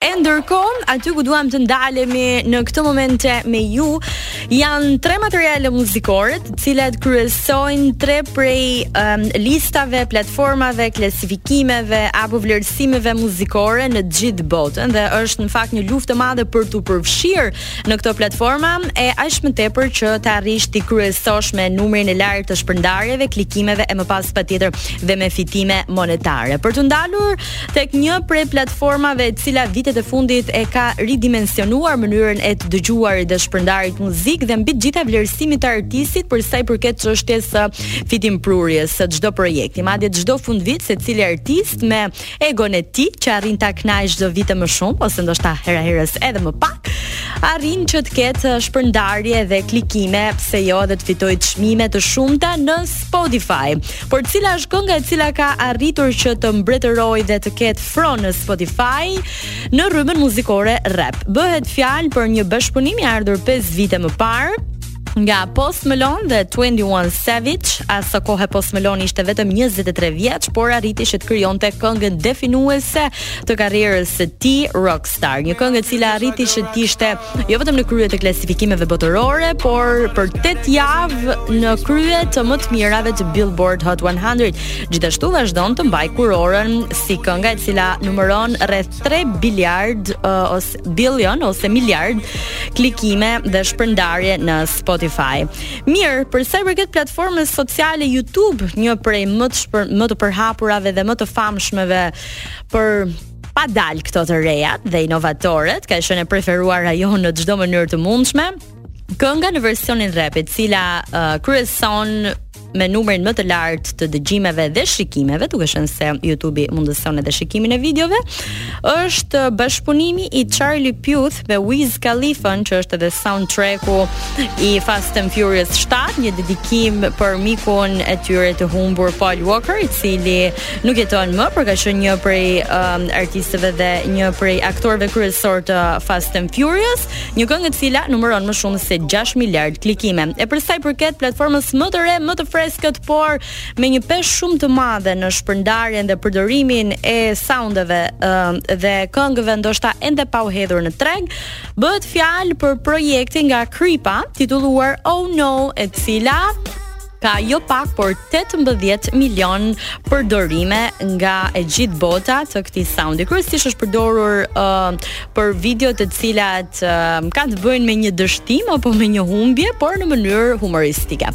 E ndërkohë, aty ku duam të ndalemi në këto momente me ju, janë tre materiale muzikore, të cilat kryesojnë tre prej um, listave, platformave, klasifikimeve apo vlerësimeve muzikore në gjithë botën dhe është në fakt një luftë e madhe për t'u përfshirë në këto platforma e aq më tepër që të arrish t'i kryesosh me numrin e lartë të shpërndarjeve, klikimeve e më pas patjetër dhe me fitime monetare. Për t'u ndalur Tek një prej platformave e cila vitet e fundit e ka ridimensionuar mënyrën e të dëgjuarit dhe shpërndarit muzikë dhe mbi të gjitha vlerësimit të artistit për sa i përket çështjes së fitimprurjes së çdo projekti, madje çdo fundvit secili artist me egon e tij që arrin ta kënaqë çdo vit e më shumë ose ndoshta hera-herës edhe më pak, arrin që të ketë shpërndarje dhe klikime, pse jo edhe të fitojë çmime të shumta në Spotify. Por cila është kënga e cila ka arritur që të mbretërojë dhe të ketë fron në Spotify në rrymën muzikore rap. Bëhet fjalë për një bashkëpunim i ardhur 5 vite më parë nga Post Malone dhe 21 Savage, asokohe Post Malone ishte vetëm 23 vjeç, por arriti që të krijonte këngën definuese të karrierës së tij Rockstar, një këngë e cila arriti që të ishte jo vetëm në krye të klasifikimeve botërore, por për 8 javë në krye të më të mirave të Billboard Hot 100. Gjithashtu vazhdon të mbajë kurorën si kënga e cila numëron rreth 3 biliard uh, ose billion ose miliard klikime dhe shpërndarje në Spotify. Mirë, për sa i përket platformës sociale YouTube, një prej më të shpër, më të përhapurave dhe më të famshmeve për pa dalë këto të rejat dhe inovatoret, ka qenë e preferuar ajo në çdo mënyrë të mundshme. Kënga në versionin rap, e cila uh, kryeson me numrin më të lartë të dëgjimeve dhe shikimeve, duke qenë se YouTube mundëson edhe shikimin e videove, është bashkëpunimi i Charlie Puth me Wiz Khalifa që është edhe soundtracku i Fast and Furious 7, një dedikim për mikun e tyre të humbur Paul Walker, i cili nuk jeton më, por ka qenë një prej um, artistëve dhe një prej aktorëve kryesorë të Fast and Furious, një këngë e cila numëron më shumë se 6 miliard klikime. E për sa i përket platformës më të re, më të freskët, por me një peshë shumë të madhe në shpërndarjen dhe përdorimin e soundeve dhe këngëve ndoshta ende pa u hedhur në treg, bëhet fjalë për projektin nga Kreepa, titulluar Oh No, e cila ka jo pak por 18 milion përdorime nga e gjithë bota të këtij soundi. Kryesisht është përdorur uh, për video të cilat uh, kanë të bëjnë me një dështim apo me një humbje, por në mënyrë humoristike.